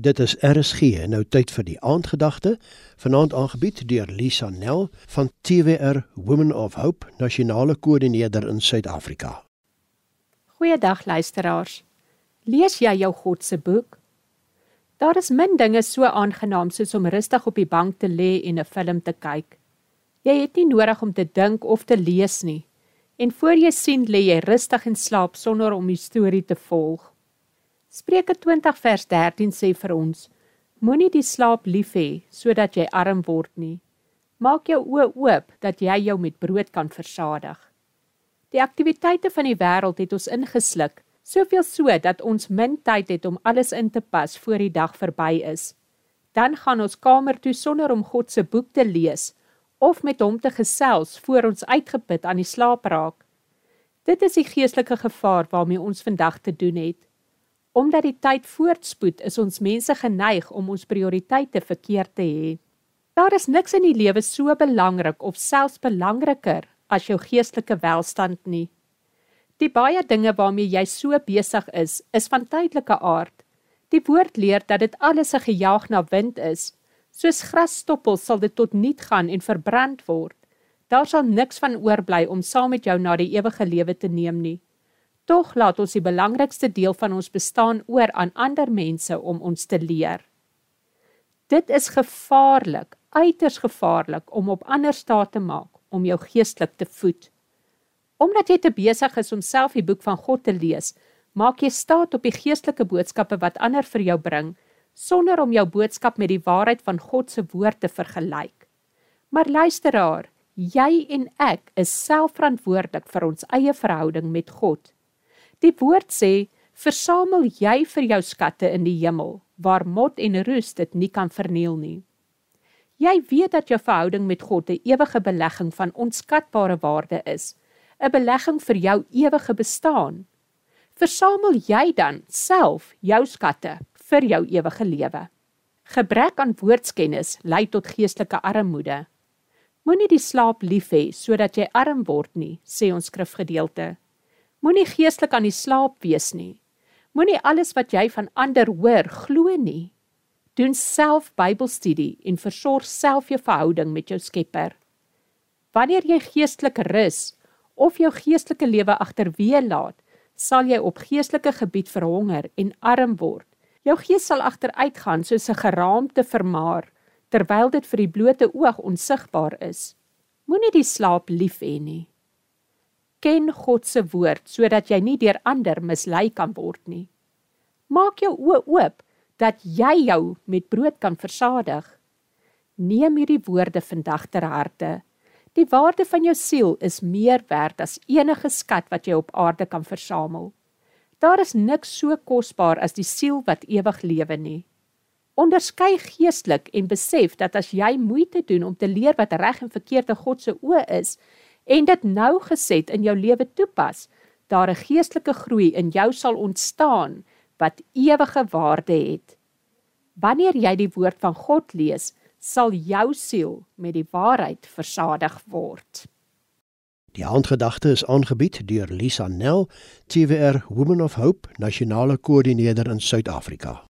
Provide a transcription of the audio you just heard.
Dit is RSG en nou tyd vir die aandgedagte. Vanaand aangebied deur Lisa Nel van TWR Women of Hope, nasionale koördineerder in Suid-Afrika. Goeiedag luisteraars. Lees jy jou God se boek? Daar is min dinge so aangenaam soos om rustig op die bank te lê en 'n film te kyk. Jy het nie nodig om te dink of te lees nie. En voor jy sien lê jy rustig in slaap sonder om die storie te volg. Spreuke 20 vers 13 sê vir ons: Moenie die slaap lief hê sodat jy arm word nie. Maak jou oë oop dat jy jou met brood kan versadig. Die aktiwiteite van die wêreld het ons ingesluk, soveel so dat ons min tyd het om alles in te pas voor die dag verby is. Dan gaan ons kamer toe sonder om God se boek te lees of met hom te gesels voor ons uitgeput aan die slaap raak. Dit is die geestelike gevaar waarmee ons vandag te doen het. Omdat die tyd voortspoed, is ons mense geneig om ons prioriteite verkeerd te hê. Daar is niks in die lewe so belangrik of selfs belangriker as jou geestelike welstand nie. Die baie dinge waarmee jy so besig is, is van tydelike aard. Die woord leer dat dit alles 'n gejaag na wind is. Soos grasstoppels sal dit tot niet gaan en verbrand word. Daar sal niks van oorbly om saam met jou na die ewige lewe te neem nie. Tog laat ons die belangrikste deel van ons bestaan oor aan ander mense om ons te leer. Dit is gevaarlik, uiters gevaarlik om op ander staat te maak om jou geestelik te voed. Omdat jy te besig is om self die boek van God te lees, maak jy staat op die geestelike boodskappe wat ander vir jou bring sonder om jou boodskap met die waarheid van God se woord te vergelyk. Maar luisteraar, jy en ek is selfverantwoordelik vir ons eie verhouding met God. Die woord sê: "Versamel jy vir jou skatte in die hemel, waar mot en roes dit nie kan verniel nie." Jy weet dat jou verhouding met God 'n ewige belegging van onskatbare waarde is, 'n belegging vir jou ewige bestaan. Versamel jy dan self jou skatte vir jou ewige lewe. Gebrek aan woordskennis lei tot geestelike armoede. Moenie die slaap lief hê sodat jy arm word nie, sê ons skrifgedeelte. Moenie geestelik aan die slaap wees nie. Moenie alles wat jy van ander hoor glo nie. Doen self Bybelstudie en versorg self jou verhouding met jou Skepper. Wanneer jy geestelik rus of jou geestelike lewe agterweë laat, sal jy op geestelike gebied verhonger en arm word. Jou gees sal agteruitgaan soos 'n geraamte vermaar terwyl dit vir die blote oog onsigbaar is. Moenie die slaap lief hê nie ken God se woord sodat jy nie deur ander mislei kan word nie. Maak jou oë oop dat jy jou met brood kan versadig. Neem hierdie woorde vandag ter harte. Die waarde van jou siel is meer werd as enige skat wat jy op aarde kan versamel. Daar is niks so kosbaar as die siel wat ewig lewe nie. Onderskei geestelik en besef dat as jy moeite doen om te leer wat reg en verkeerd in God se oë is, en dit nou geset in jou lewe toepas, daar 'n geestelike groei in jou sal ontstaan wat ewige waarde het. Wanneer jy die woord van God lees, sal jou siel met die waarheid versadig word. Die aandgedagte is aangebied deur Lisa Nel, TWR Women of Hope, nasionale koördineerder in Suid-Afrika.